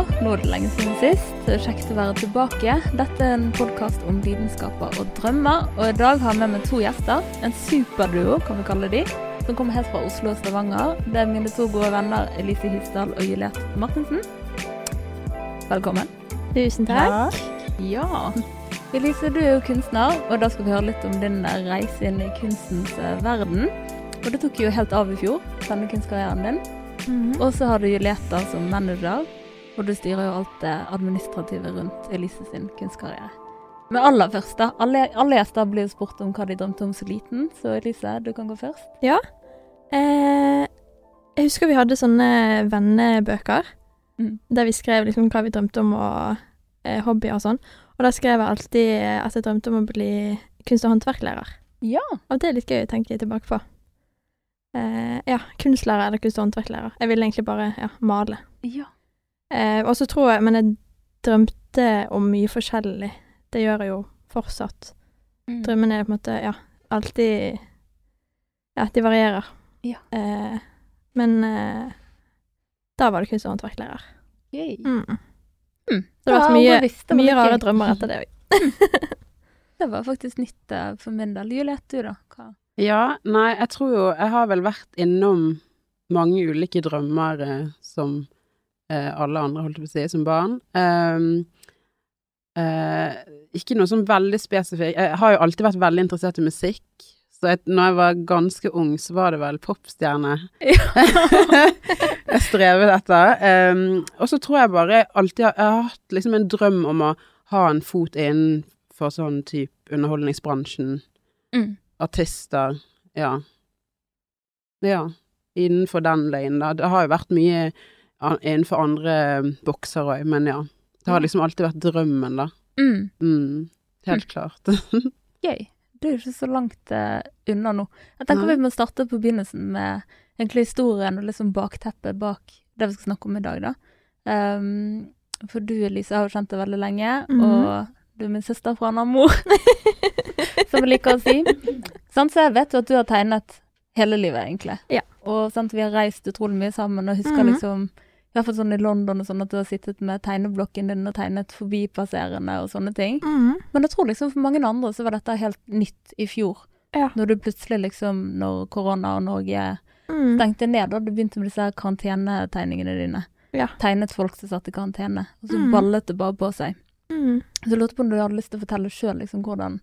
Solstavanger. Nå er det lenge siden sist. Kjekt å være tilbake. Dette er en podkast om lidenskaper og drømmer. Og i dag har jeg med meg to gjester. En superduo, kan vi kalle de. Som kommer helt fra Oslo og Stavanger. Det er mine to gode venner Elise Hysdal og Juliette Martinsen. Velkommen. Tusen takk. Ja. Elise, du er jo kunstner, og da skal vi høre litt om din reise inn i kunstens eh, verden. Og det tok jo helt av i fjor, denne kunstkarrieren din. Mhm. Og så har du Juliette som manager, og du styrer jo alt det administrative rundt Elise sin kunstkarriere. Men aller først, da. Alle, alle gjester blir spurt om hva de drømte om så liten, så Elise, du kan gå først. Ja. Eh, jeg husker vi hadde sånne vennebøker, Mm. der vi skrev liksom hva vi drømte om og eh, hobbyer og sånn. Og da skrev jeg alltid at jeg drømte om å bli kunst- og håndverklærer. Ja. Og det er litt gøy å tenke tilbake på. Eh, ja, kunstlærer eller kunst- og håndverklærer. Jeg ville egentlig bare ja, male. Ja. Eh, og så tror jeg Men jeg drømte om mye forskjellig. Det gjør jeg jo fortsatt. Mm. Drømmene er på en måte ja, alltid Ja, de varierer. Ja. Eh, men eh, da var det kunst- og håndverklærer. Gøy. Mm. Mm. Så det har vært mye, bevisst, mye rare gøy. drømmer etter det òg. Det var faktisk nytt eh, for min del. Juliette, du da? Hva? Ja, nei, jeg tror jo Jeg har vel vært innom mange ulike drømmer eh, som alle andre, holdt jeg på å si, som barn. Um, uh, ikke noe sånn veldig spesifikt. Jeg har jo alltid vært veldig interessert i musikk. Så jeg, når jeg var ganske ung, så var det vel popstjerne jeg strevet etter. Um, og så tror jeg bare alltid har, jeg har hatt liksom en drøm om å ha en fot innenfor sånn type underholdningsbransjen Mm. artister, ja. Ja, innenfor den løgnen, da. Det har jo vært mye innenfor andre bokser òg, men ja. Det har liksom alltid vært drømmen, da. Mm. Mm, helt klart. Gøy. Det er jo ikke så langt uh, unna nå. Jeg tenker Nei. vi må starte på begynnelsen med egentlig historien og liksom bakteppet bak det vi skal snakke om i dag, da. Um, for du, Elise, har jo kjent deg veldig lenge, mm. og du er min søster fra en annen mor, som jeg liker å si. Sånn, så jeg vet jo at du har tegnet hele livet, egentlig. Ja. Og sant, vi har reist utrolig mye sammen, og husker Mhm. liksom i hvert fall sånn i London og sånn at du har sittet med tegneblokken din og tegnet forbipasserende og sånne ting. Mm. Men jeg tror liksom for mange andre så var dette helt nytt i fjor. Ja. Når du plutselig liksom, når korona og Norge Mm. stengte ned, og du begynte med disse her karantenetegningene dine. Ja. Tegnet folk som satt i karantene, og så Mm. ballet det bare på seg. Mm. Så jeg lurte på om du hadde lyst til å fortelle sjøl liksom hvordan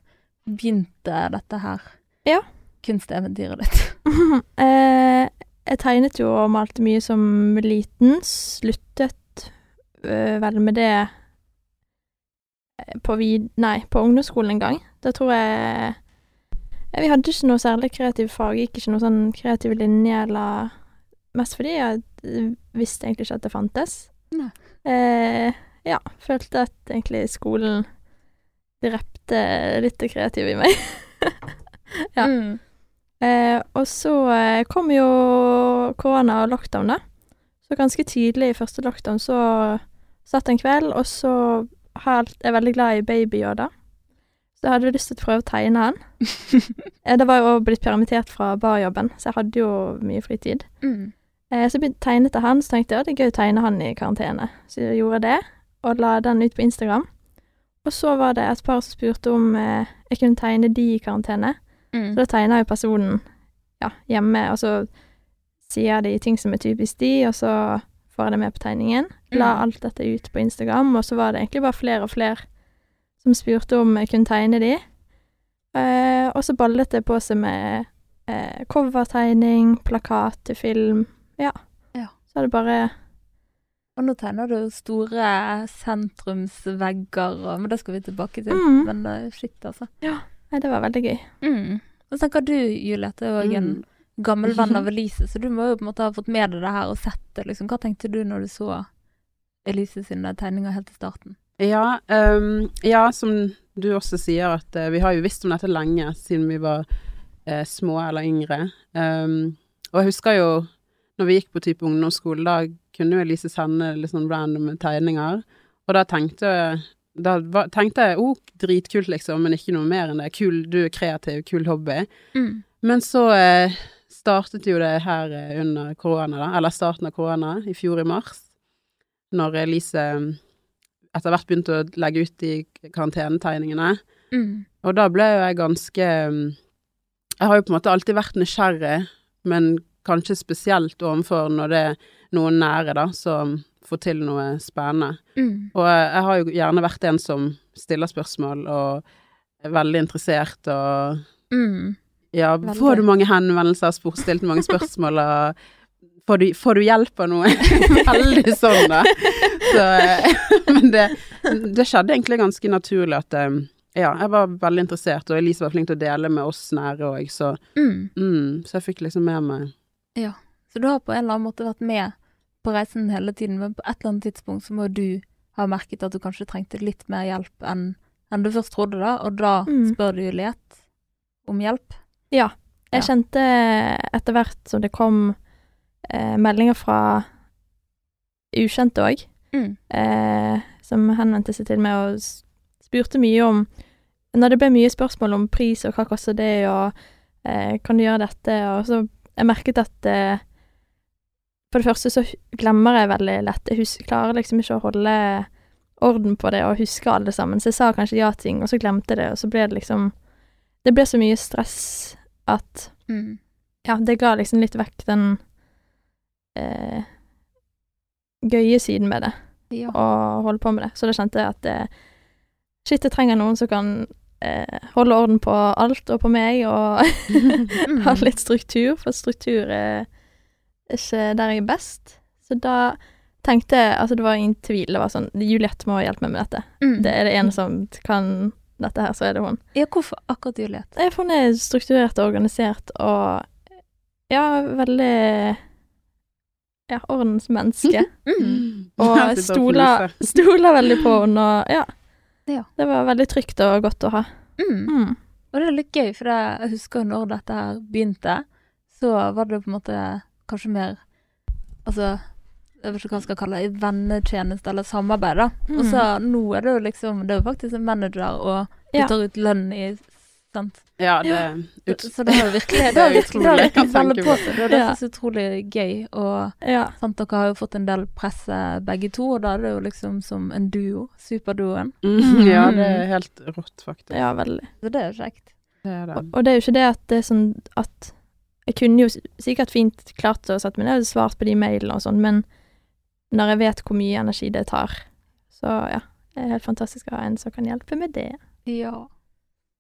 begynte dette her Ja. kunsteventyret ditt. eh, jeg tegnet jo og malte mye som liten. Sluttet øh, vel med det eh, på vid... Nei, på ungdomsskolen en gang. Da tror jeg Vi hadde ikke noe særlig kreativt fag. Gikk ikke noe sånn kreativ linje eller Mest fordi jeg eh, visste egentlig ikke at det fantes. Eh, ja. Følte at egentlig skolen drepte litt det kreative i meg. Ja. Mm. Eh, og så eh, kom jo korona og lockdown, da. Så ganske tidlig i første lockdown så satt en kveld, og så er jeg veldig glad i Baby-Yoda. Så jeg hadde lyst til å prøve å tegne han. eh, det var jo blitt permittert fra barjobben, så jeg hadde jo mye fritid. Mm. Eh, så begynte tegnet jeg han, så tenkte jeg at det er gøy å tegne han i karantene. Så jeg gjorde det, og la den ut på Instagram. Og så var det et par som spurte om eh, jeg kunne tegne de i karantene. Mm. Så da tegner jo personen ja, hjemme, og så sier de ting som er typisk de, og så får jeg det med på tegningen. La Mm. alt dette ut på Instagram, og så var det egentlig bare flere og flere som spurte om jeg kunne tegne de. Eh, og så ballet det på seg med eh, covertegning, plakat til film. Ja. Ja. Så er det bare Og nå tegner du store sentrumsvegger, men det skal vi tilbake til. Mm. Men eh, shit, altså. Nei, det var veldig gøy. Mm. Så tenker du, Juliette, er jo en Mm. gammel venn av Elise, så du må jo på en måte ha fått med deg det her og sett det. Liksom. Hva tenkte du når du så Elise sine tegninger helt i starten? Ja, um, ja, som du også sier, at uh, vi har jo visst om dette lenge, siden vi var uh, små eller yngre. Um, og jeg husker jo når vi gikk på type ungdomsskole, da kunne jo Elise sende litt sånn random tegninger. Og da tenkte jeg da tenkte jeg oh, dritkult, liksom, men ikke noe mer enn det. Kul, du er kreativ, kul hobby. Mm. Men så eh, startet jo det her eh, under korona, da, eller starten av korona, i fjor i mars. når Elise mm, etter hvert begynte å legge ut de karantenetegningene. Mm. Og da ble jo jeg ganske mm, Jeg har jo på en måte alltid vært nysgjerrig, men kanskje spesielt overfor når det er noen nære, da, som får til noe spennende. Mm. Og jeg har jo gjerne vært en som stiller spørsmål og er veldig interessert og Mm. Ja, Veldig. får du mange henvendelser, spurt, stilt mange spørsmål og Får du, får du hjelp av noe? Veldig sånn, da. Så, men det, det skjedde egentlig ganske naturlig at eh, Ja, jeg var veldig interessert, og Elise var flink til å dele med oss nære òg, så Mm. mm, Så jeg fikk liksom med meg Ja. Så du har på en eller annen måte vært med på reisen hele tiden, men på et eller annet tidspunkt så må du ha merket at du kanskje trengte litt mer hjelp enn enn du først trodde, da, og da Mm. spør du Juliet om hjelp. Ja. Jeg Ja. kjente etter hvert som det kom eh, meldinger fra ukjente òg, Mm. eh, som henvendte seg til meg og spurte mye om Når det ble mye spørsmål om pris og hva koster det, og eh, kan du gjøre dette, og så Jeg merket at eh, For det første så glemmer jeg veldig lett. Jeg husker, klarer liksom ikke å holde orden på det og huske alle sammen. Så jeg sa kanskje ja ting, og så glemte jeg det, og så ble det liksom Det ble så mye stress at Mm. ja, det ga liksom litt vekk den eh, gøye siden med det, Ja. å holde på med det. Så da kjente jeg at det, shit, jeg trenger noen som kan eh, holde orden på alt og på meg, og ha litt struktur, for struktur er ikke der jeg er best. Så da tenkte jeg Altså, det var ingen tvil. Det var sånn Juliette må hjelpe meg med dette. Mm. Det er det ene som kan dette her, så er det hun. Ja, hvorfor akkurat Juliette? For hun er strukturert og organisert og ja, veldig ja, ordensmenneske. Mm. Og og stoler, stoler veldig på henne, og ja. Ja. Det var veldig trygt og godt å ha. Mm. Mm. Og det er litt gøy, for jeg husker når dette her begynte, så var det på en måte kanskje mer Altså, jeg vet ikke hva jeg skal kalle det, vennetjeneste eller samarbeid, da. Og så nå er det jo liksom Det er jo faktisk en manager, og du Ja. tar ut lønn i Sant? Ja, det Ja. ut, Så det har virkelig Det Det er det utrolig å tenke veldig på seg. Det er Ja. derfor så utrolig gøy. Og Ja. sant, dere har jo fått en del presse begge to, og da er det jo liksom som en duo. Superduoen. mm, Ja, det er helt rått, faktisk. ja, veldig. Så det er jo kjekt. Det er det. Og, og det er jo ikke det at det er sånn at Jeg kunne jo sikkert fint klart å sette meg ned og svart på de mailene og sånn, men når jeg vet hvor mye energi det tar, så ja. Det er helt fantastisk å ha en som kan hjelpe med det. Ja.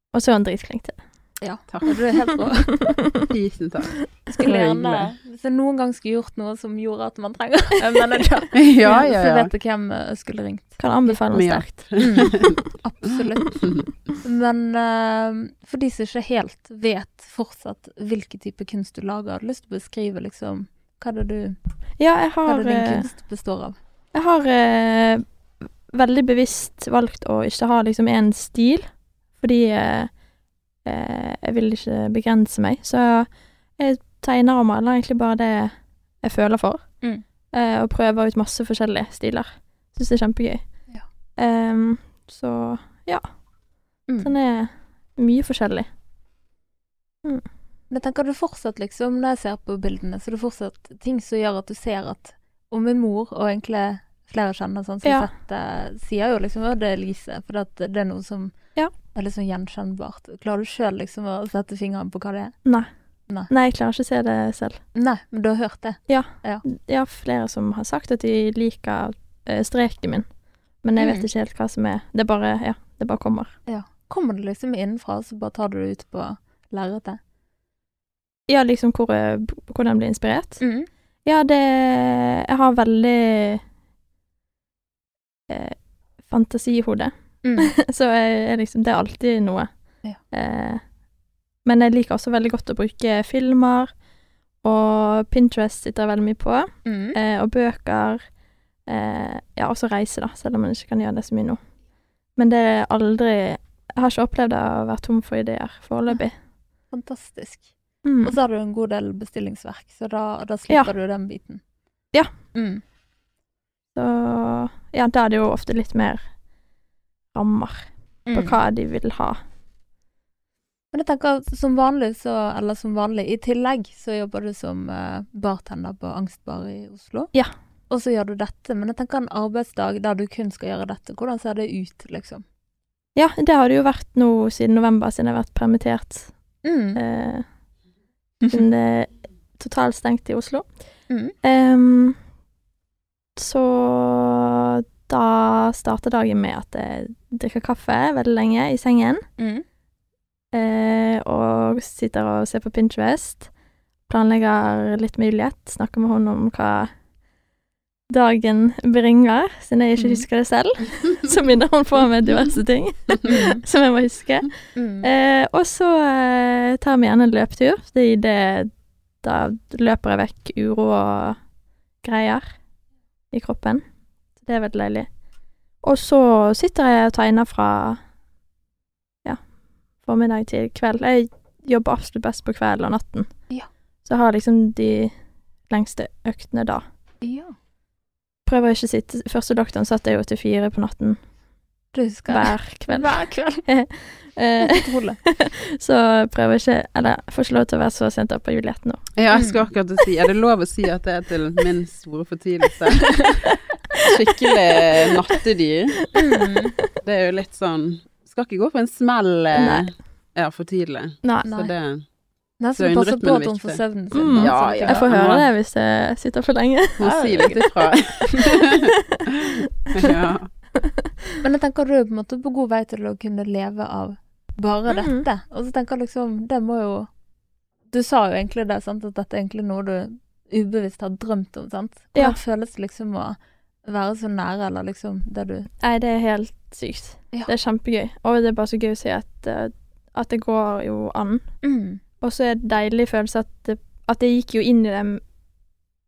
Og så er han dritflink til det. Ja. Takk. Du er helt rå. Tusen takk. Skulle er gjerne, hvis jeg noen gang skulle gjort noe som gjorde at man trenger en manager, Ja, ja, så vet jeg hvem jeg skulle ringt. Kan anbefale sterkt. Mm, absolutt. Men uh, for de som ikke helt vet fortsatt hvilken type kunst du lager, har du lyst til å beskrive liksom hva det, du, Ja, jeg hva det din eh, kunst består av? jeg har uh, veldig bevisst valgt å ikke ha liksom én stil, fordi eh, eh, jeg vil ikke begrense meg. Så jeg tegner og maler egentlig bare det jeg føler for, Mm. eh, og prøver ut masse forskjellige stiler. Syns det er kjempegøy. Ja. Um, så ja, Mm. den er mye forskjellig. Men jeg tenker du fortsatt liksom, når jeg ser på bildene, så er det fortsatt ting som gjør at du ser at Og min mor, og egentlig flere kjenner sånn som Ja. sett sier jo liksom at det er Lise, for det er noe som Ja. Er litt sånn gjenkjennbart. Klarer du sjøl liksom å sette fingeren på hva det er? Nei. Nei. Nei, jeg klarer ikke å se det selv. Nei, men du har hørt det? Ja, Jeg har flere som har sagt at de liker eh, streken min, men jeg vet Mm. ikke helt hva som er Det bare, ja, det bare kommer. Ja. Kommer det liksom innenfra, så bare tar du det ut på lerretet? Ja, liksom hvor, eh, hvordan blir inspirert. Mm. Ja, det Jeg har veldig eh, fantasi i hodet, Mm. så jeg, liksom Det er alltid noe. Ja. Eh, men jeg liker også veldig godt å bruke filmer, og Pinterest sitter jeg veldig mye på, Mm. eh, og bøker. Eh, ja, også reise, da, selv om man ikke kan gjøre det så mye nå. Men det er aldri Jeg har ikke opplevd å være tom for ideer foreløpig. Fantastisk. Mm. Og så har du en god del bestillingsverk, så da, da slipper du den biten. Ja. Mm. Så ja, da er det jo ofte litt mer rammer på Mm. hva de vil ha. Men jeg tenker som vanlig, så, eller som vanlig, i tillegg så jobber du som eh, bartender på Angstbar i Oslo. Ja. og så gjør du dette. Men jeg tenker en arbeidsdag der du kun skal gjøre dette, hvordan ser det ut, liksom? Ja, det har det jo vært nå siden november, siden jeg har vært permittert. Mm. Eh, siden det er totalt stengt i Oslo. Mm. Ehm, så da starter dagen med at jeg drikker kaffe veldig lenge i sengen. Mm. Eh, og sitter og ser på Pinterest. Planlegger litt mulighet. Snakker med hun om hva dagen bringer, siden jeg ikke Mhm. husker det selv. Så minner hun på med diverse ting som jeg må huske. Mm. Eh, og så eh, tar vi gjerne en løpetur. Det er det Da løper jeg vekk uro og greier i kroppen. Det er veldig deilig. Og så sitter jeg og tegner fra ja, formiddag til kveld. Jeg jobber absolutt best på kvelden og natten. Ja. Så jeg har liksom de lengste øktene da. Ja. Prøver ikke å sitte Første doktoren satt jeg jo til fire på natten hver kveld. Hver kveld. Eh, så prøver ikke Eller får ikke lov til å være så sent oppe på Juliette nå. Ja, jeg skal akkurat si Er det lov å si at det er til min store fortvilelse? Skikkelig nattedyr. Mm. Det er jo litt sånn Skal ikke gå på en smell eh, ja, for tidlig. Nei. Så det Nesten passe på at hun får søvnen sin. Mm. Ja, ja. Jeg får høre det hvis jeg sitter for lenge. Hun Ja, si det er litt ifra. ja. Men jeg tenker du er på en måte på god vei til å kunne leve av bare Mhm. dette. Og så tenker jeg liksom, det må jo Du sa jo egentlig det, sant, at dette er egentlig noe du ubevisst har drømt om, sant? Ja. Føles det liksom å være så nær, eller liksom det du Nei, det er helt sykt. Ja. Det er kjempegøy. Og det er bare så gøy å se at, eh, at det går jo an. mm. Og så er det deilig følelse at det, at jeg gikk jo inn i det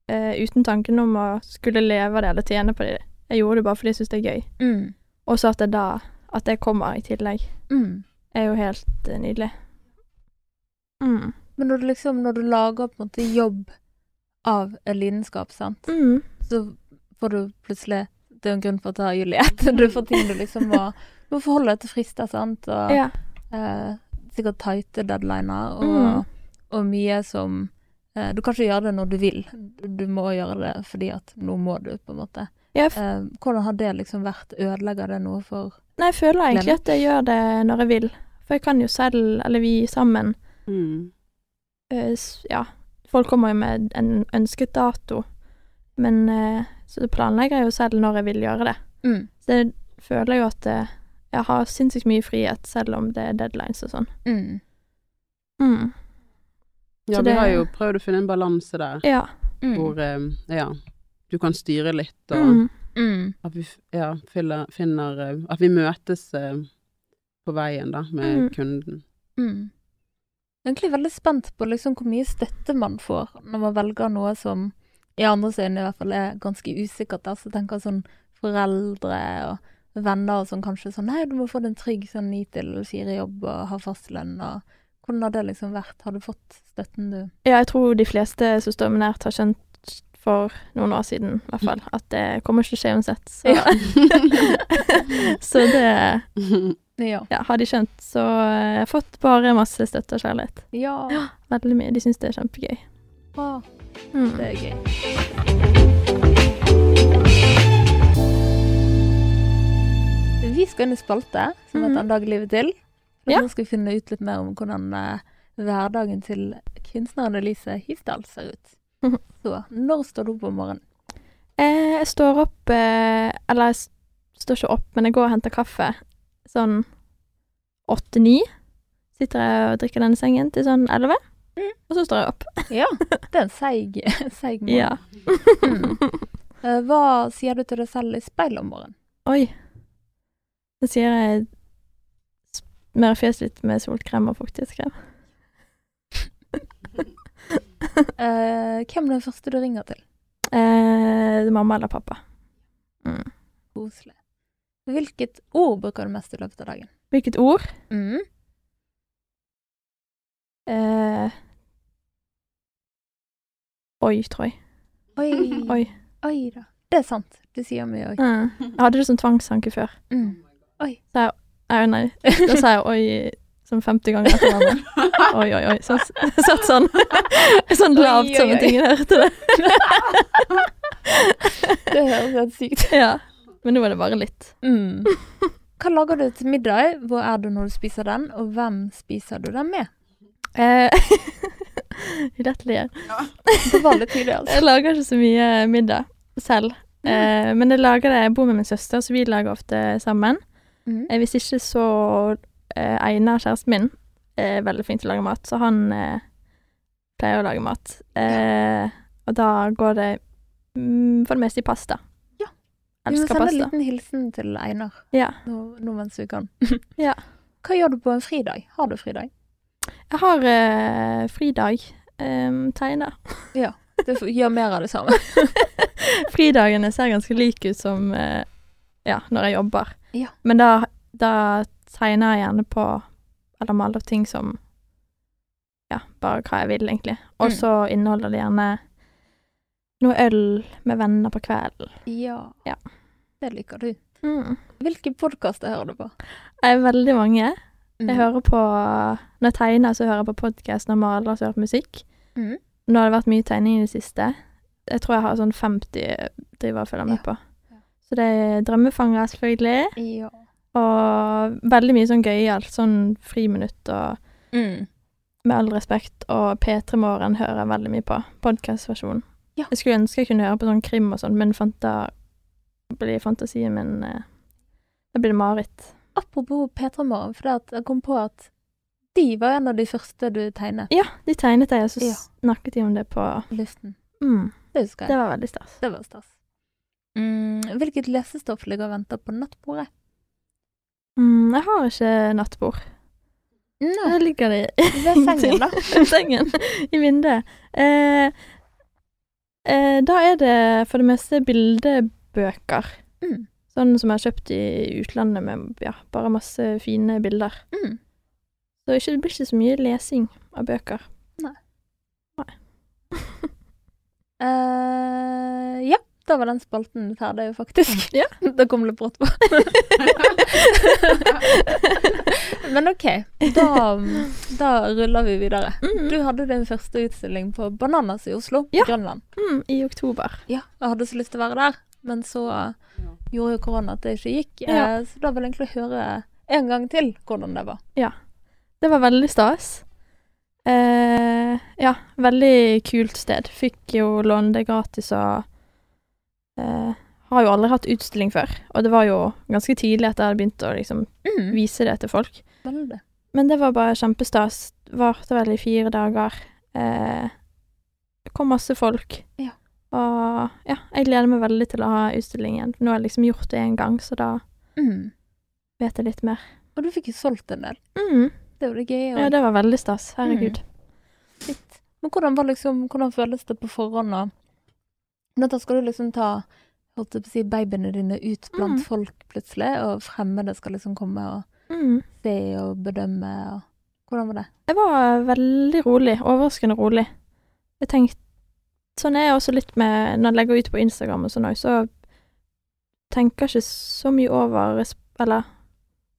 eh, uten tanken om å skulle leve det eller tjene på det. Jeg gjorde det bare fordi jeg syns det er gøy. Mm. Og så at det da At det kommer i tillegg, Mm. er jo helt uh, nydelig. Mm. Men når du liksom, når du lager på en måte jobb av en lidenskap, sant, Mm. så får du plutselig Det er en grunn for du har Juliet. Du får ting du liksom må, du må forholde deg til frister, sant, og Ja. eh, sikkert tighte deadliner, og, Mm. og mye som eh, Du kan ikke gjøre det når du vil, du må gjøre det fordi at nå må du, på en måte. ja Eh, hvordan har det liksom vært? Ødelegger det noe for Nei, jeg føler egentlig at jeg gjør det når jeg vil. For jeg kan jo selv, eller vi sammen Mm. uh, Ja, folk kommer jo med en ønsket dato, men eh, så planlegger jeg jo selv når jeg vil gjøre det. mm. Så jeg føler jo at eh, jeg har sinnssykt mye frihet, selv om det er deadlines og sånn. Mm. Mm. Ja, Så vi har jo prøvd å finne en balanse der, Ja. Mm. hvor eh, ja, du kan styre litt, og Mm. Mm. at vi ja, finner, finner eh, At vi møtes på veien, da, med Mm. kunden. Mm. Jeg er egentlig veldig spent på liksom hvor mye støtte man får når man velger noe som i andres øyne i hvert fall er ganske usikkert. Da. Så tenker sånn foreldre og venner og sånn kanskje sånn Nei, du må få deg en trygg sånn ni til fire-jobb og ha fastlønn og Hvordan har det liksom vært? Har du fått støtten du ja, jeg tror de fleste som står meg nært, har skjønt for noen år siden, i hvert fall, at det kommer ikke til å skje uansett. Så, Ja. så det Ja. ja, har de skjønt. Så jeg har fått bare masse støtte og kjærlighet. Ja. Veldig mye. De syns det er kjempegøy. Mm. det er gøy. Vi skal inn i spalte, som heter mm. En dag i livet til. Og Ja. Nå skal vi finne ut litt mer om hvordan eh, hverdagen til kunstneren Elise Hivdal ser ut. Så når står du opp om morgenen? Eh, jeg står opp eh, Eller jeg står ikke opp, men jeg går og henter kaffe sånn åtte-ni. Sitter jeg og drikker denne sengen til sånn elleve. Og så står jeg opp. Ja, det er en seig, seig morgen. Ja. Mm. Eh, Hva sier du til deg selv i speilet om morgenen? Oi. Da sier jeg smører fjeset litt med solkrem og fuktighetskrem. uh, hvem er den første du ringer til? Uh, mamma eller pappa. Mm. Koselig. Hvilket ord bruker du mest i løpet av dagen? Hvilket ord? Mm. Eh, oi, tror jeg. Oi. Oi. Oi da. Det er sant. Du sier mye oi. Mm. Jeg hadde det som tvangstanke før. Mm. Oi. Nei, nei. Da sa jeg oi sånn 50 ganger etter hverandre. Oi, oi, oi. Sånn, satt sånn, sånn lavt som en ting jeg hørte det. Det høres helt sykt Ja. Men nå er det bare litt. mm. Hva lager du til middag? Hvor er du når du spiser den? Og hvem spiser du den med? Eh, Rett Ja. På vanlig litt altså. Jeg lager ikke så mye middag selv. Eh, men jeg lager det, jeg bor med min søster, så vi lager ofte sammen. Mm. Eh, hvis ikke så eh, Einar, kjæresten min, er veldig flink til å lage mat, så han eh, pleier å lage mat. Eh, og da går det mm, for det meste i pasta. Ja. Vi må sende en liten hilsen til Einar Ja. nå, nå mens vi kan. Ja. Hva gjør du på en fridag? Har du fridag? Jeg har eh, fridag. Um, Ja, Du får- gjør mer av det samme. Fridagene ser ganske like ut som eh, ja, når jeg jobber. Ja. Men da, da tegner jeg gjerne på Eller maler ting som Ja, bare hva jeg vil, egentlig. Og Mm. så inneholder det gjerne noe øl med venner på kvelden. Ja. Ja. Det liker du. Mm. Hvilke podkaster hører du på? Jeg er veldig mange. Mm. Jeg hører på Når jeg tegner, så hører jeg på podkast. Når jeg maler, så hører jeg på musikk. Mm. Nå har det vært mye tegning i det siste. Jeg tror jeg har sånn 50 driver og følger med på. Ja. Så det er drømmefanger, selvfølgelig. Ja. Og veldig mye sånn gøyalt. Sånn friminutt og Mm. Med all respekt. Og P3 Morgen hører jeg veldig mye på. Podkastversjonen. Ja. Jeg skulle ønske jeg kunne høre på sånn krim og sånn, men fanta, blir fantasien min eh, Da blir det mareritt. Apropos P3 Morgen, for jeg kom på at de var en av de første du tegnet Ja, de tegnet jeg, og så Ja. snakket de om det på luften. mm, Det husker jeg. Det var veldig stas. Det var stas. Mm, hvilket lesestoff ligger og venter på nattbordet? Mm, jeg har ikke nattbord. Nei, Der ligger det ved sengen, da. Ved sengen. I vinduet. Eh, eh, da er det for det meste bildebøker. Mm. Sånn som jeg har kjøpt i utlandet med ja, bare masse fine bilder. Mm. Så det blir ikke så mye lesing av bøker. Nei. Nei. uh, ja, da var den spalten ferdig, faktisk. Ja. Da kom det brått på. Men OK, da, da ruller vi videre. Mm. Du hadde din første utstilling på Bananas i Oslo, Ja. Grønland. Mm, I oktober. Ja, jeg hadde så lyst til å være der, men så gjorde jo korona at det ikke gikk. Ja. Eh, så da vil jeg egentlig høre en gang til hvordan det var. Ja. Det var veldig stas. Eh, ja, veldig kult sted. Fikk jo låne det gratis og eh, Har jo aldri hatt utstilling før. Og det var jo ganske tidlig at jeg hadde begynt å liksom Mm. vise det til folk. Veldig. Men det var bare kjempestas. Varte vel i fire dager. Eh, det kom masse folk. Ja. Og ja, jeg gleder meg veldig til å ha utstillingen. Nå har jeg liksom gjort det én gang, så da Mm. vet jeg litt mer. Og du fikk jo solgt en del. Mm. Det var det det Og... Ja, det var veldig stas. Herregud. Shit. Men hvordan var liksom, hvordan føles det på forhånd å Nå skal du liksom ta holdt jeg på å si, babyene dine ut blant Mm. folk plutselig, og fremmede skal liksom komme og Mm. se og bedømme og Hvordan var det? Jeg var veldig rolig. Overraskende rolig. Jeg tenkte Sånn er jeg også litt med Når jeg legger ut på Instagram og sånn òg, så tenker jeg ikke så mye over Eller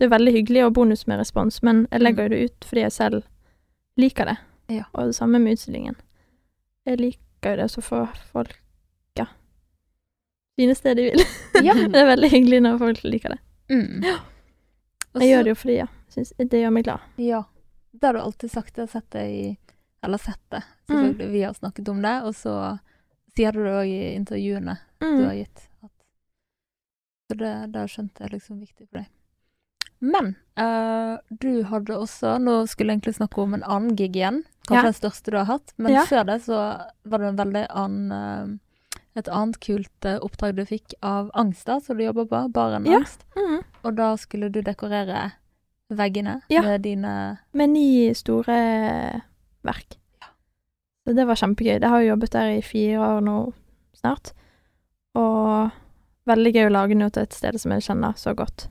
det er veldig hyggelig og bonus med respons, men jeg legger jo det ut fordi jeg selv liker det. Ja. Og det samme med utstillingen. Jeg liker jo det, så får folk ja, fine steder de vil. Ja. det er veldig hyggelig når folk liker det. Mm. Og Jeg så- gjør det jo fordi ja, synes, det gjør meg glad. Ja. Det har du alltid sagt. Jeg har sett det i Eller sett det, Mm. Vi har snakket om det, og så sier du det òg i intervjuene du har Mm. gitt. At, så det, det skjønte jeg liksom viktig for deg. Men uh, du hadde også Nå skulle jeg egentlig snakke om en annen gig igjen. Kanskje Ja. den største du har hatt. Men Ja. før det så var det en veldig annen eh, et annet kult eh, oppdrag du fikk av Angst, da, som du jobber på. Baren Ja. Angst. Mm. Og da skulle du dekorere veggene Ja. med dine med ni store verk. Så det var kjempegøy. Jeg har jo jobbet der i fire år nå snart. Og veldig gøy å lage noe til et sted som jeg kjenner så godt.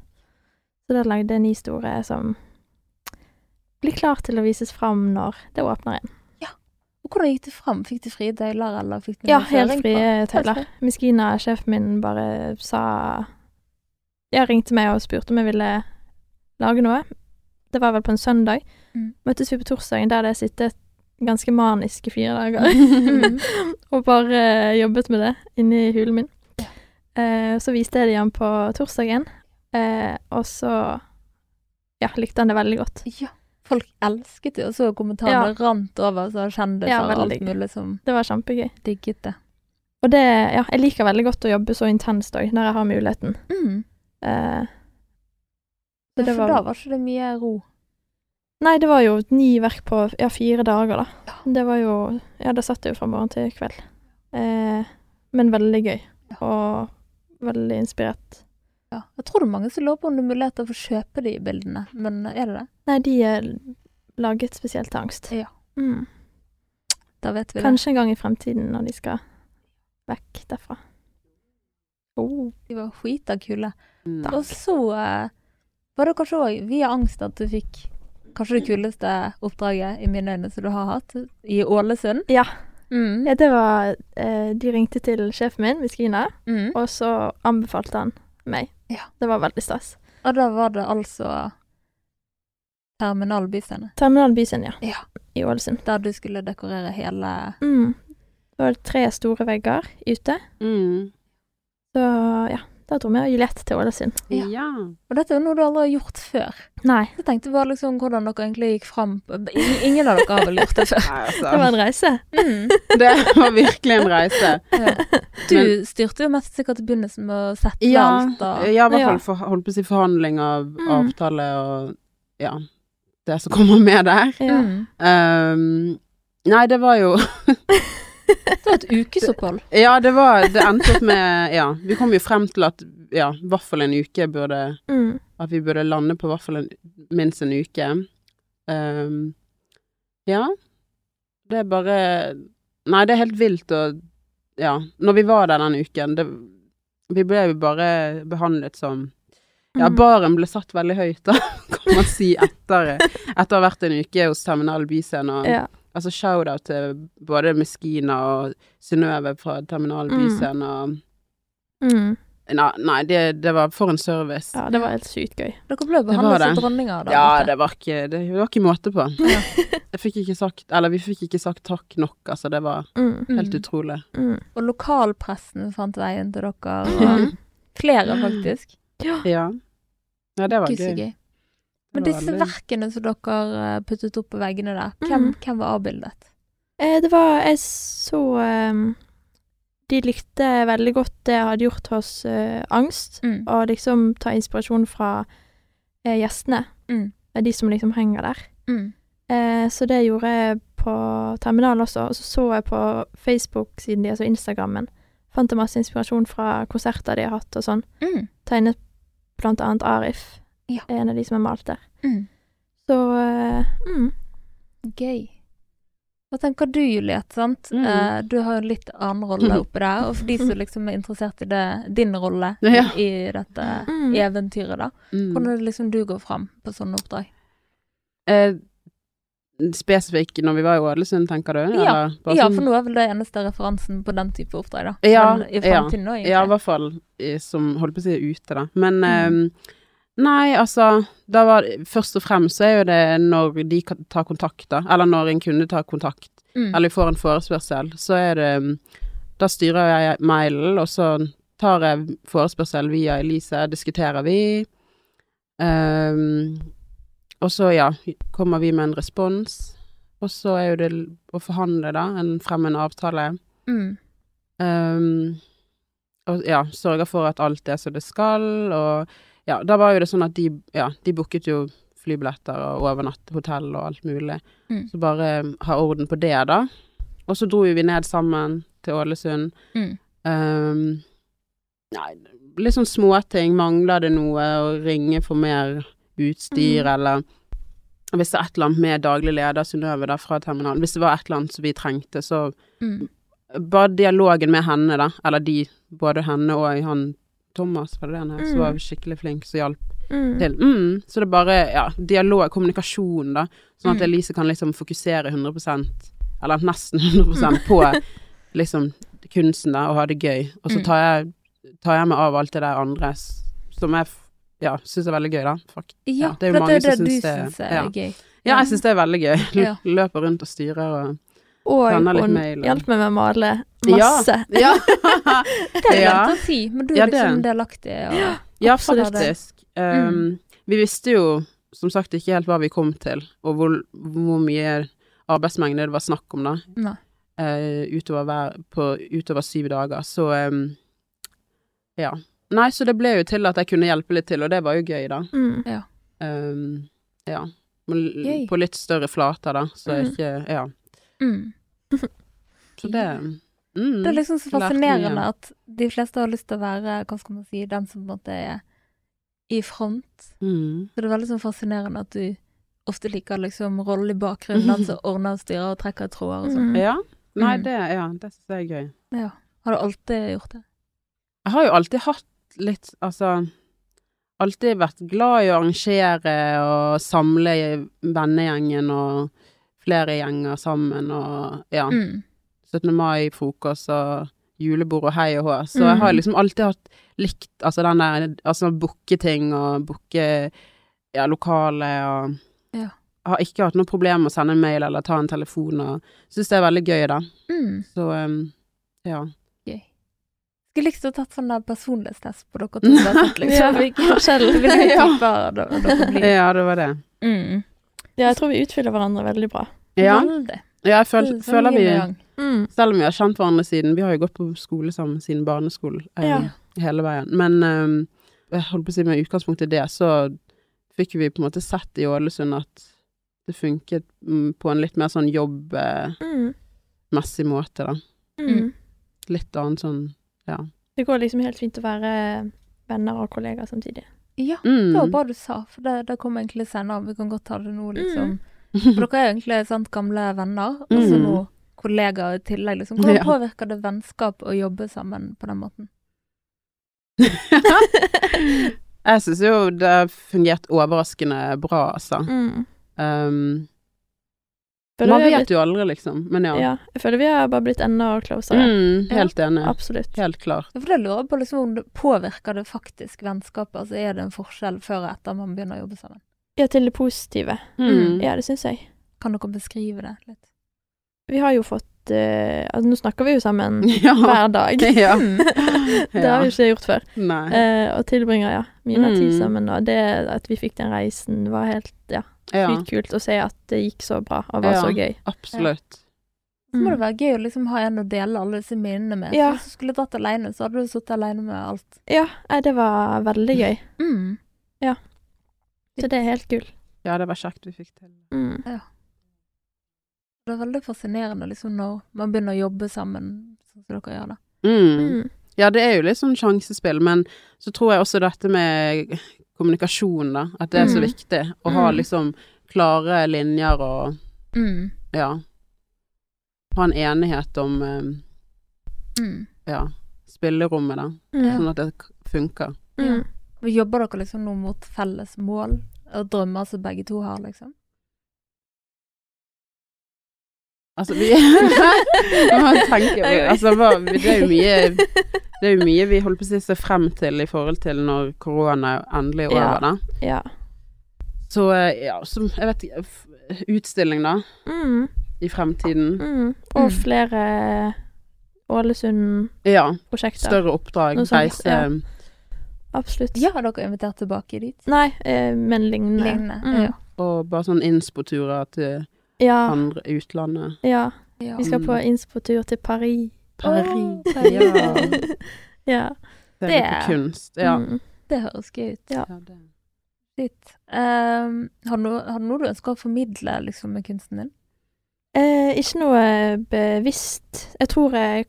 Så da lagde jeg en historie som blir klar til å vises fram når det åpner igjen. Og Hvordan gikk det fram? Fikk du frie tøyler, eller fikk du Ja, helt frie tøyler. Miskina, sjefen min, bare sa Ja, ringte meg og spurte om jeg ville lage noe. Det var vel på en søndag. Mm. Møttes vi på torsdagen, der jeg sittet ganske manisk i fire dager. Og bare eh, jobbet med det inni hulen min. Eh, så viste jeg det igjen på torsdagen, eh, og så ja, likte han det veldig godt. Ja. Folk elsket det, og så kommentarene rant over, så kjendiser Ja, og alt mulig som Det var kjempegøy. digget det. Og det, ja, jeg liker veldig godt å jobbe så intenst òg, når jeg har muligheten. Mm. Eh, Ja, så det for var da var ikke det mye ro. Nei, det var jo ni verk på ja, fire dager, da. Ja. Det var jo Ja, det satt jeg jo fra morgen til kveld. Eh, men veldig gøy. Og veldig inspirert. Ja. Jeg tror det er mange som lurer på om det er mulighet til å få kjøpe de bildene, men er det det? Nei, de er laget spesielt til angst. Ja. Mm. Da vet vi Kanskje en gang i fremtiden, når de skal vekk derfra. Oh. De var skita kule. Mm. Og så eh, var det kanskje òg via angst at du fikk kanskje det kuleste oppdraget i mine øyne som du har hatt, i Ålesund. Ja. Mm. Ja, det var eh, De ringte til sjefen min, Miskina, Mm. og så anbefalte han meg. Ja. Det var veldig stas. Og da var det altså Terminal byscene, Terminal Byscene, ja. Ja. I Ålesund. der du skulle dekorere hele Mm. Det var tre store vegger ute. Mm. Så ja, da tok vi og Juliette til Ålesund. Ja. Ja. Og dette er jo noe du aldri har gjort før. Nei, jeg tenkte bare liksom hvordan dere egentlig gikk fram Ingen av dere har vel gjort det før? Nei, det var altså. en reise. Mm. Det var virkelig en reise. Ja. Du Men- styrte jo mest sikkert i begynnelsen med å sette Ja, alt og ja, i hvert fall for, holdt på å si forhandling av Mm. avtale og ja, det som kommer med der. Ja. Mm. Um, nei, det var jo Det var et ukesopphold. Ja, det var Det endte opp med Ja, vi kom jo frem til at ja, i hvert fall en uke burde Mm. At vi burde lande på i hvert fall minst en uke. Um, ja. Det er bare Nei, det er helt vilt å Ja, når vi var der den uken, det Vi ble jo bare behandlet som Ja, Mm. baren ble satt veldig høyt, da, kan man si, etter, etter å ha vært en uke hos Terminal Byscene. Og Ja. Altså shout-out til både Meskina og Synnøve fra Terminal Mm. Byscene og Mm. Nei, nei det, det var for en service. ja, det var helt sykt gøy. Dere ble behandlet som dronninger da? Ja, det var ikke Det var ikke måte på. Jeg fikk ikke sagt Eller vi fikk ikke sagt takk nok, altså. Det var Mm. helt Mm. utrolig. Mm. Og lokalpressen fant veien til dere. Og Mm. flere, faktisk. Ja. Ja. Ja, det var Gud, gøy. gøy. Men disse veldig- verkene som dere eh, puttet opp på veggene der, hvem, Mm. hvem var avbildet? Eh, det var Jeg så um, De likte veldig godt det jeg hadde gjort hos uh, Angst, Mm. og liksom ta inspirasjon fra uh, gjestene. Mm. De som liksom henger der. Mm. Eh, så det gjorde jeg på terminalen også. Og så så jeg på Facebook-siden deres og Instagrammen. Fant masse inspirasjon fra konserter de har hatt og sånn. Mm. Tegnet blant annet Arif, Ja. en av de som er malt der. Mm. Så eh, mm. Gøy. Hva tenker du, Juliette? sant? Mm. Eh, du har jo en litt annen rolle oppi der. Og for de som liksom er interessert i det, din rolle Ja. i dette Mm. eventyret, da. Mm. Hvordan er det liksom du går fram på sånne oppdrag? Eh, spesifikk når vi var i Ålesund, tenker du? Ja. Eller Ja, sånn- for nå er vel det eneste referansen på den type oppdrag, da. Ja, Men i ja, nå. Ja, i hvert fall i- som holdt på å si ute, da. Men Mm. eh, Nei, altså var, Først og fremst så er jo det når de tar kontakt, da. Eller når en kunde tar kontakt, Mm. eller får en forespørsel, så er det mm, Da styrer jeg mailen, og så tar jeg forespørsel via Elise, diskuterer vi. Um, og så, ja, kommer vi med en respons. Og så er jo det å forhandle, da. En, frem en avtale. Mm. Um, og ja, sørger for at alt er som det skal, og ja, da var jo det sånn at de, ja, de booket jo flybilletter og overnattehotell og alt mulig. Mm. Så bare um, ha orden på det, da. Og så dro jo vi ned sammen til Ålesund. Mm. Um, nei, litt sånn småting. Mangler det noe? Å ringe for mer utstyr, Mm. eller hvis det er et eller annet med daglig leder Synnøve fra terminalen. Hvis det var et eller annet som vi trengte, så Mm. bare dialogen med henne, da, eller de, både henne og han Thomas, var det det han het, Mm. som var skikkelig flink, som hjalp Mm. til. Mm, så det er bare, ja, dialog, kommunikasjon, da, sånn at Mm. Elise kan liksom fokusere 100% eller nesten 100% på liksom kunsten, da, og ha det gøy. Og så Mm. tar jeg, tar jeg meg av alt det der andre som jeg ja, syns er veldig gøy, da. Fuck. Ja, Ja, det er jo mange det, som det du syns det- syns er ja. gøy. Ja, jeg syns det er veldig gøy. Løper rundt og styrer og Og hun hjalp meg med å male masse. Ja, Det er Ja. lett å si, men du Ja, er det- liksom delaktig. Og, ja Absolutt. Um, Vi visste jo som sagt ikke helt hva vi kom til, og hvor, hvor mye arbeidsmengde det var snakk om, da. nei. eh, utover, hver, på, utover syv dager. Så um, ja. Nei, så det ble jo til at jeg kunne hjelpe litt til, og det var jo gøy, da. Mm. Um, ja. L- Gøy. På litt større flater, da, så Mm. ikke Ja. Mm. Så det mm, Det er liksom så fascinerende at de fleste har lyst til å være, hva skal man si, den som på en måte er i front. mm. Så det er veldig sånn fascinerende at du ofte liker liksom rollen i bakgrunnen, den som ordner og styrer og trekker tråder og sånn. Mm. Ja. Nei, Mm. det, ja, det syns jeg er gøy. Ja. Har du alltid gjort det? Jeg har jo alltid hatt litt Altså Alltid vært glad i å arrangere og samle vennegjengen og flere gjenger sammen og ja. Mm. 17. mai-frokost og julebord og hei og hå. Så jeg har Mm. liksom alltid hatt likt altså den der Altså booke ting og booke ja, lokale og Ja. Jeg har ikke hatt noe problem med å sende en mail eller ta en telefon og syns det er veldig gøy, da. Mm. Så um, ja. Gøy. Skulle likt å tatt sånn der personlighetstest på dere to. liksom Ja. hvilke forskjellige Ja. typer dere dere blir. ja, det var det. Mm. Ja, jeg tror vi utfyller hverandre veldig bra. Ja, Veldig. ja jeg føl, føler vi. Mm. Selv om vi har kjent hverandre siden Vi har jo gått på skole sammen siden barneskolen eh, Ja. hele veien. Men um, jeg holdt på å si med utgangspunkt i det, så fikk vi på en måte sett i Ålesund at det funket mm, på en litt mer sånn jobbmessig Mm. måte, da. Mm. Litt annen sånn ja. Det går liksom helt fint å være venner og kollegaer samtidig. Ja, Mm. det var bra du sa, for det, det kommer egentlig senere. Vi kan godt ta det nå, liksom. Mm. For dere er egentlig sant, gamle venner, og så Mm. nå kollegaer i tillegg. Liksom. Hvordan Ja. påvirker det vennskap å jobbe sammen på den måten? jeg syns jo det har fungert overraskende bra, altså. Mm. Um, Føler man vet blitt... jo aldri, liksom. Men ja. Ja, jeg føler vi har bare blitt enda closere. Mm, helt enig. Absolutt. Helt klart. Ja, For det lurer på liksom, om det påvirker det faktisk vennskapet. Altså Er det en forskjell før og etter man begynner å jobbe sammen? Ja, til det positive. Mm. Ja, det syns jeg. Kan dere beskrive det litt? Vi har jo fått uh, Altså, nå snakker vi jo sammen Ja. hver dag. Ja. det har vi ikke gjort før. Nei. Uh, og tilbringer ja, mye mm. tid Mm. sammen. Og det at vi fikk den reisen, var helt ja, ja, sykt kult å se at det gikk så bra og var Ja. så gøy. absolutt. Så må Mm. det være gøy å liksom ha en å dele alle disse minnene med. Ja. Hvis du skulle dratt alene, så hadde du sittet alene med alt. Ja, det var veldig gøy. Mm. Ja. Så det er helt gull. Ja, det var kjekt vi fikk til. Mm. Ja. Det er veldig fascinerende liksom når man begynner å jobbe sammen, sånn som dere gjør det. Mm. Mm. Ja, det er jo litt sånn sjansespill, men så tror jeg også dette med kommunikasjon, da, at det er så Mm. viktig. Å ha Mm. liksom klare linjer og Mm. ja Ha en enighet om eh, Mm. ja, spillerommet, da, Mm. sånn at det funker. Mm. Og Jobber dere liksom nå mot felles mål og drømmer som begge to har, liksom? Altså, vi Hva tenker vi? Altså, det er jo mye Det er jo mye vi holder på å si ser frem til i forhold til når korona endelig er over, da. Ja. Så eh, ja, som Jeg vet ikke Utstilling, da, Mm. i fremtiden. Mm. Og Mm. flere Ålesund-prosjekter. Ja. Større oppdrag, sånt, reise ja. Absolutt. Ja, har dere invitert tilbake dit? Nei, eh, men lignende. Lignende. Mm. Ja. Og bare sånn innspo-turer til Ja, andre utlandet. ja. ja. Vi skal på innspotur til Paris. Paris. Åh, Paris. Ja. Ja. Det er- kunst. Ja. Mm. Det høres gøy ut. Ja. Ja, det. Shit. Um, har, du noe, har du noe du ønsker å formidle liksom, med kunsten din? Eh, ikke noe bevisst. Jeg tror jeg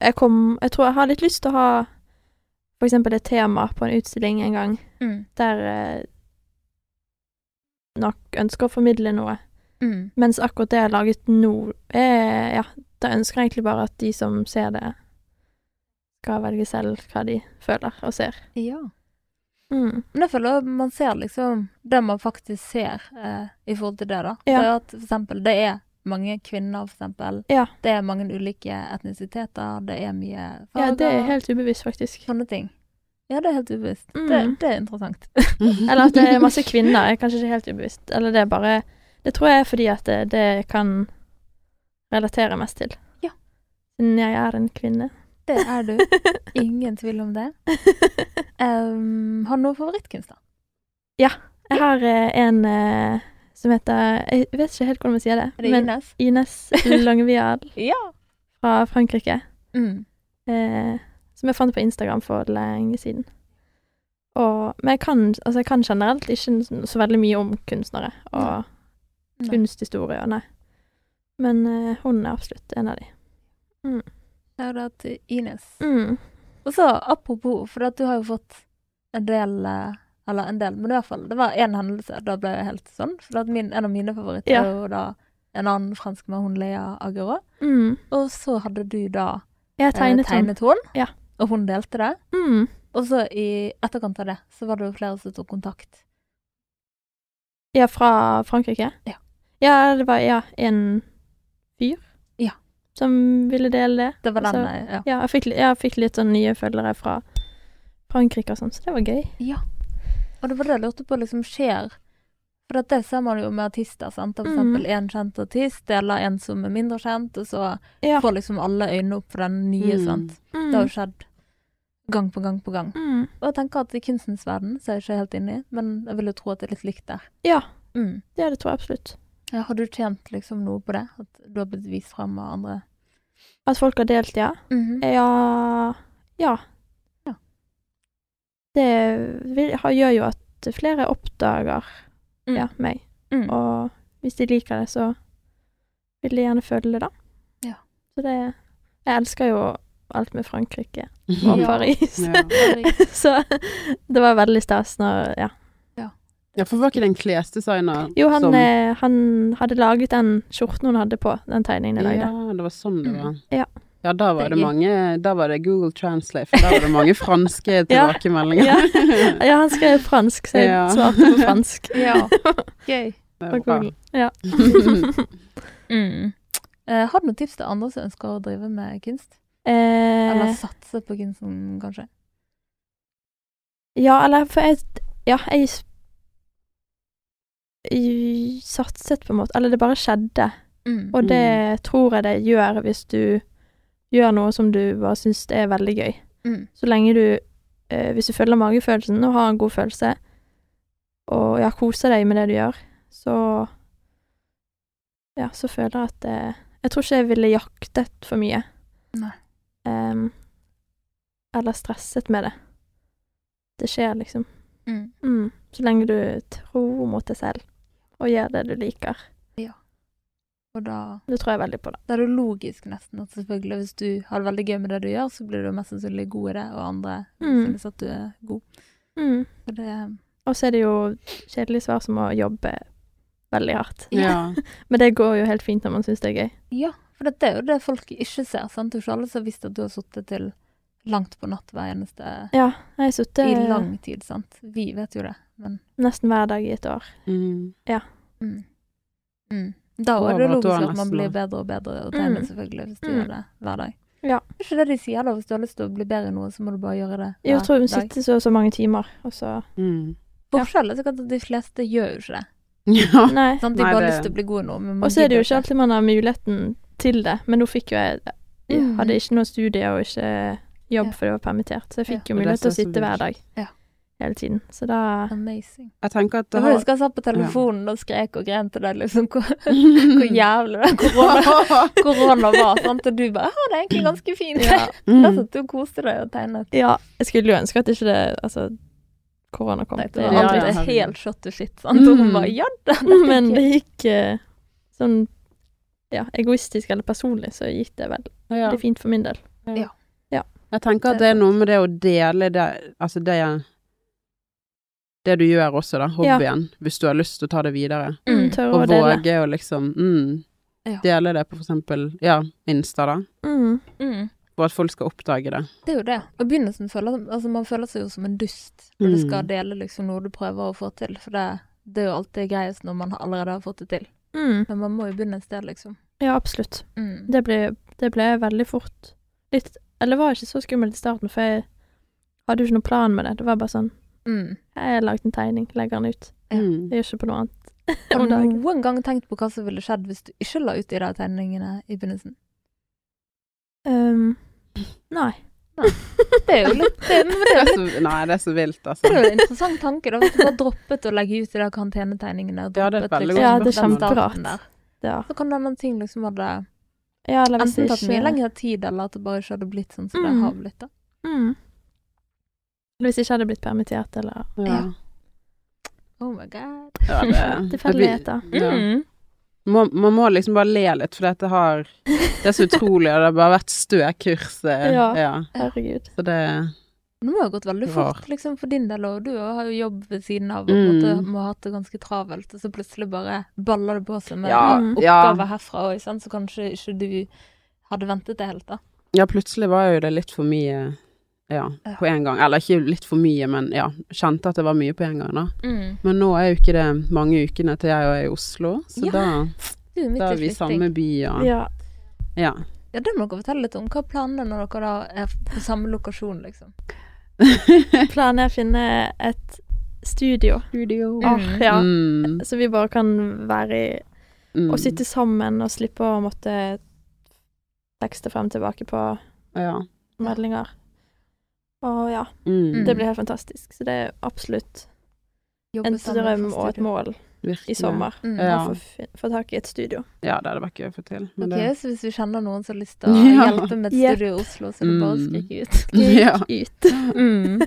Jeg kom Jeg tror jeg har litt lyst til å ha for eksempel et tema på en utstilling en gang, Mm. der eh, nok ønsker å formidle noe. Mm. Mens akkurat det jeg har laget nå, er Ja, da ønsker jeg egentlig bare at de som ser det, skal velge selv hva de føler og ser. Ja. Mm. Men jeg føler man ser liksom det man faktisk ser eh, i forhold til det, da. Ja. Det er at for eksempel det er mange kvinner, for eksempel. Ja. Det er mange ulike etnisiteter, det er mye farger. Ja, det er helt ubevisst, faktisk. Sånne ting. Ja, det er helt ubevisst. Mm. Det, det er interessant. Eller at det er masse kvinner, er kanskje ikke helt ubevisst. Eller det er bare Det tror jeg er fordi at det, det kan relatere mest til. Ja. Siden jeg er en kvinne. Det er du. Ingen tvil om det. Um, har du noen favorittkunst, da? Jeg har uh, en uh, som heter Jeg vet ikke helt hvordan man sier det. Er det men Ines? Ines Longevial Ja. fra Frankrike. Mm. Uh, som jeg fant på Instagram for lenge siden. Og, men jeg kan, altså jeg kan generelt ikke så veldig mye om kunstnere og Nei. kunsthistorie, nei. Men eh, hun er absolutt en av de. Shout-out til Ines. Mm. Og så apropos, for du har jo fått en del eh, Eller en del, men i hvert fall, det var én hendelse. Da ble jeg helt sånn. For min, en av mine favoritter Ja. er jo da en annen franskmann, hun Lea Agero. Mm. Og så hadde du da tegnet, eh, tegnet henne. tegnet hun, Ja. og hun delte det. Mm. Og så i etterkant av det, så var det jo flere som tok kontakt. Ja, fra Frankrike? Ja. Ja, det var ja, en fyr Ja. som ville dele det. Det var den, Altså, ja. Ja, jeg fikk, jeg fikk litt sånn nye følgere fra Frankrike og sånn, så det var gøy. Ja. Og det var det jeg lurte på liksom skjer For det ser man jo med artister. sant? For eksempel eksempel en kjent artist deler en som er mindre kjent, og så Ja. får liksom alle øynene opp for den nye. Mm. sant? Mm. Det har jo skjedd gang på gang på gang. Mm. Og jeg tenker at i kunstens verden så er jeg ikke helt inni, men jeg vil jo tro at det er litt likt der. Ja, Mm. ja, det tror jeg absolutt. Ja, har du tjent liksom noe på det? At du har blitt vist frem av andre? At folk har delt, ja. Mhm. Ja Ja. Ja. Det vil, har, gjør jo at flere oppdager Mm. ja, meg. Mm. Og hvis de liker det, så vil de gjerne følge det, da. Ja. Så det Jeg elsker jo alt med Frankrike og Paris. Ja. så det var veldig stas når Ja. Ja, for var ikke det en klesdesigner Jo, han, som eh, han hadde laget den skjorten hun hadde på, den tegningen jeg lagde. Ja, det var sånn det Mm. var. Ja. Ja, da var Det mange Da var det Google Translate, for da var det mange franske tilbakemeldinger. Ja. Ja, han skrev fransk, så jeg Ja. svarte på fransk. Ja. Gøy. På. Google. Ja. Mm. Eh, har du noen tips til andre som ønsker å drive med kunst? Eh, Eller satse på kunsten, kanskje? ja, eller for jeg Ja, jeg satset på en måte Eller det bare skjedde. Mm. Og det tror jeg det gjør hvis du gjør noe som du bare syns er veldig gøy. Mm. Så lenge du eh, Hvis du følger magefølelsen og har en god følelse, og ja, koser deg med det du gjør, så Ja, så føler jeg at det Jeg tror ikke jeg ville jaktet for mye. Nei. Um, eller stresset med det. Det skjer, liksom. Mm. Mm. Så lenge du tror mot deg selv, og gjør det du liker. Og da, Det tror jeg veldig på, da. da er det logisk nesten at selvfølgelig hvis du har det veldig gøy med det du gjør, så blir du mest sannsynlig god i det, og andre Mm. synes at du er god. Mm. Og det Og så er det jo kjedelig svar som å jobbe veldig hardt. Ja. Men det går jo helt fint når man syns det er gøy. Ja, for dette er jo det folk ikke ser. sant? Det er ikke alle som har visst at du har sittet til langt på natt hver eneste Ja, jeg har sittet I lang tid, sant. Vi vet jo det, men nesten hver dag i et år. Mm. mm. Mm. Da er det logisk at man blir bedre og bedre og tegne, Mm. selvfølgelig, hvis du Mm. gjør det hver dag. Ja. Det er ikke det de sier, da. Hvis du har lyst til å bli bedre i noe, så må du bare gjøre det Jeg tror hun dag. sitter så og så mange timer, og så Mm. Forskjellen er sikkert at de fleste gjør jo ikke det. Ja. Nei. Sånn, De Nei, bare har det- lyst til å bli gode man Og så er det jo ikke alltid man har muligheten til det, men nå fikk jo jeg Jeg Mm. hadde ikke noe studie og ikke jobb Ja. fordi jeg var permittert, så jeg fikk Ja. jo mulighet til å sitte hver dag Ja. Hele tiden. Så da Amazing. Jeg tenker at det Jeg husker jeg satt på telefonen og skrek og gren til deg, liksom, hvor, hvor jævlig det korona, korona var. Sant? Og du bare 'Å, det er egentlig ganske fint'. Ja. Da Mm. satt du og koste deg og tegnet. Ja, jeg skulle jo ønske at ikke det Altså, korona kom. Nei, Det det er var aldri ja, alltid helt shot to shit, sant. Og hun Mm. bare 'ja da'. Men det gikk uh, sånn ja, egoistisk eller personlig, så gikk det vel Ja. fint for min del. Ja. Jeg tenker at det er noe med det å dele det Altså det Det du gjør også, da. Hobbyen. Hvis du har lyst til å ta det videre. Mm, Mm. Og å dele. våge å liksom mm, Ja. Dele det på for eksempel ja, Insta, da. Mm. Mm. Og at folk skal oppdage det. Det er jo det. Og begynnelsen føler altså Man føler seg jo som en dust når du Mm. skal dele liksom noe du prøver å få til. For det, det er jo alltid greiest når man allerede har fått det til. Mm. Men man må jo begynne et sted, liksom. Ja, absolutt. Mm. Det ble, det ble veldig fort litt Eller det var ikke så skummelt i starten, for jeg hadde jo ikke noen plan med det. Det var bare sånn Mm. Jeg har laget en tegning, legger den ut. Mm. Jeg gjør ikke på noe annet. Har du noen gang tenkt på hva som ville skjedd hvis du ikke la ut de der tegningene i begynnelsen? Um, nei. Det er jo litt det, det Det er jo litt nei, det er så vilt, det altså. er jo en interessant tanke, da. Hvis du bare droppet å legge ut de der karantenetegningene. Ja, det er veldig godt Ja, det er der. Ja. Så kan denne ting liksom hadde ja, enten tatt mye lengre tid, eller at det bare ikke hadde blitt sånn som det Mm. har blitt. da. mm. Hvis jeg ikke hadde blitt permittert, eller Ja. Oh my god. Ja, det, Tilfeldigheter. Ja. Mm. Man, man må liksom bare le litt, for dette har Det er så utrolig, og det har bare vært stø kurs. eh, Ja. ja. Herregud. Så det Det har det gått veldig fort liksom, for din del, og du har jo jobb ved siden av og Mm. måte må ha hatt det ganske travelt, og så plutselig bare baller det på seg med Ja, Mm. ja. oppgaver herfra òg, så kanskje ikke du hadde ventet det helt, da. Ja, plutselig var jo det litt for mye ja, på en gang. Eller ikke litt for mye, men ja, kjente at det var mye på en gang, da. Mm. Men nå er jo ikke det mange ukene til jeg er i Oslo, så Ja, da, er da er vi i samme by, og Ja. ja. Ja, det må dere fortelle litt om. Hva er planene når dere da er på samme lokasjon, liksom? Planen er å finne et studio. Studio. Mm. Ja. Mm, Så vi bare kan være i mm. Og sitte sammen og slippe å måtte tekste frem tilbake på Ja. meldinger. Og ja, Mm. det blir helt fantastisk. Så det er absolutt Jobbe en drøm og et mål Virkelig. i sommer. Mm. Ja. Å få, få tak i et studio. Ja, det hadde vært gøy å få til. Men okay, det så hvis vi kjenner noen som har lyst til å Ja. hjelpe med et Yep. studio i Oslo, så er det bare å Mm. skrike ut. Ja. Ut. Mm.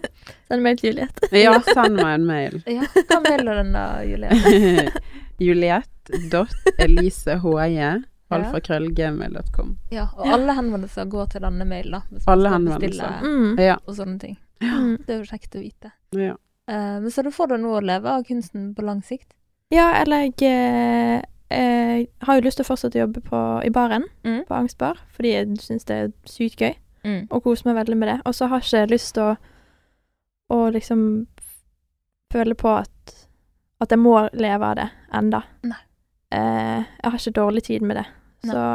Send mail til Juliette. Ja, send meg en mail. Ja, hva mailer den da, Juliette? Juliette.elisehje alfakrøllgmail.com. Ja, og alle henvendelser går til denne mailen, da. Hvis Alle man skal bestille Mm. Ja. og sånne ting. Mm. Det er jo kjekt å vite. ja. Uh, men så du får da nå å leve av kunsten på lang sikt? Ja, eller jeg eh, eh, har jo lyst til å fortsette å jobbe på, i baren, Mm. på Angstbar, fordi jeg syns det er sykt gøy, Mm. og koser meg veldig med det. Og så har jeg ikke lyst til å, å liksom føle på at, at jeg må leve av det enda. Nei. Eh, jeg har ikke dårlig tid med det, Nei. så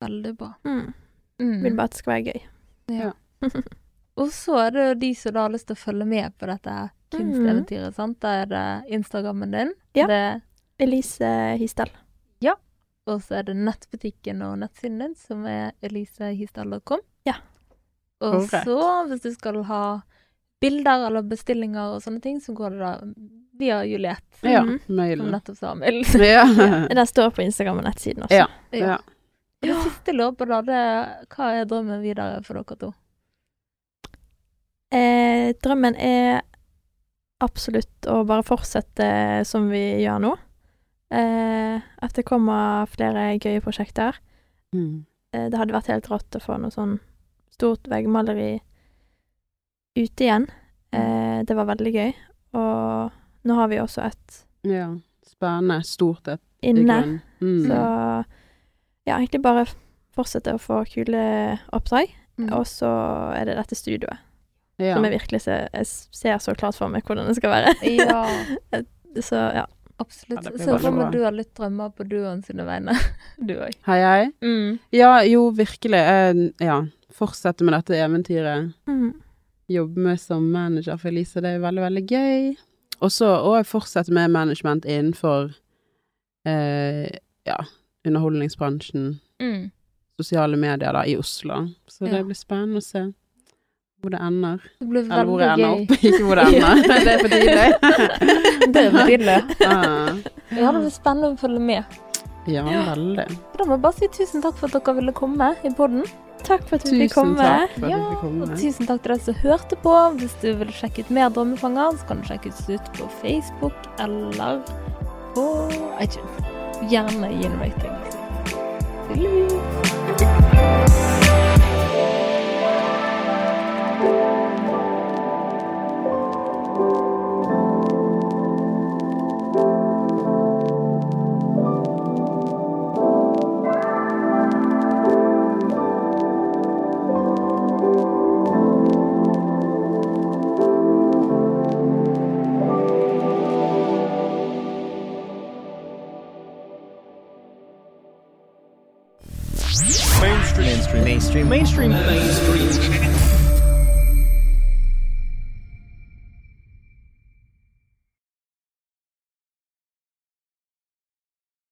Veldig bra. mm, Mm. vil bare at det skal være gøy. Ja. Og så er det jo de som da har lyst til å følge med på dette kunsteventyret, mm. sant. Da er det Instagrammen din, Ja. det, Elise Hisdal. og så er det nettbutikken og nettsiden din, som er elisehisdal.com. Ja. Og Korrekt. så, hvis du skal ha bilder eller bestillinger og sånne ting, så går det da via Juliette, Ja, som mailen. nettopp sa mail. Ja. Den står på Instagram og nettsiden også. Ja. Ja. ja. Det siste på, da, det hva er drømmen videre for dere to? Eh, drømmen er absolutt å bare fortsette som vi gjør nå. Eh, at det kommer flere gøye prosjekter. Mm. Eh, det hadde vært helt rått å få noe sånn stort veggmaleri ute igjen. Eh, det var veldig gøy. Og nå har vi også et ja. Spennende. Stort et inne. Mm. Så ja, egentlig bare fortsette å få kule oppdrag. Mm. Og så er det dette studioet, ja. som jeg virkelig ser, jeg ser så klart for meg hvordan det skal være. Ja, Så ja. absolutt. Ja, Så for meg du har litt drømmer på duoen sine vegne, du òg. Hei, hei. Mm. Ja, jo, virkelig. Ja. Fortsette med dette eventyret. Mm. Jobbe med som manager for Elise, det er veldig, veldig gøy. Og så fortsetter fortsette med management innenfor eh, ja, underholdningsbransjen, Mm. sosiale medier da, i Oslo. Så det blir spennende å se hvor det ender. Det blir Eller hvor det ender gøy. opp, ikke hvor det ender. det er for tidlig. det er for tidlig. Ah, Ja, det blir spennende å følge med. ja, veldig. Da må jeg bare si tusen takk for at dere ville komme i podden. Takk for at du fikk komme. takk for at Ja, og komme. tusen takk til dere som hørte på. Hvis du vil sjekke ut mer Drømmefanger, så kan du sjekke ut ut på Facebook eller på iTunes. Gjerne gi en rating. Tudelut.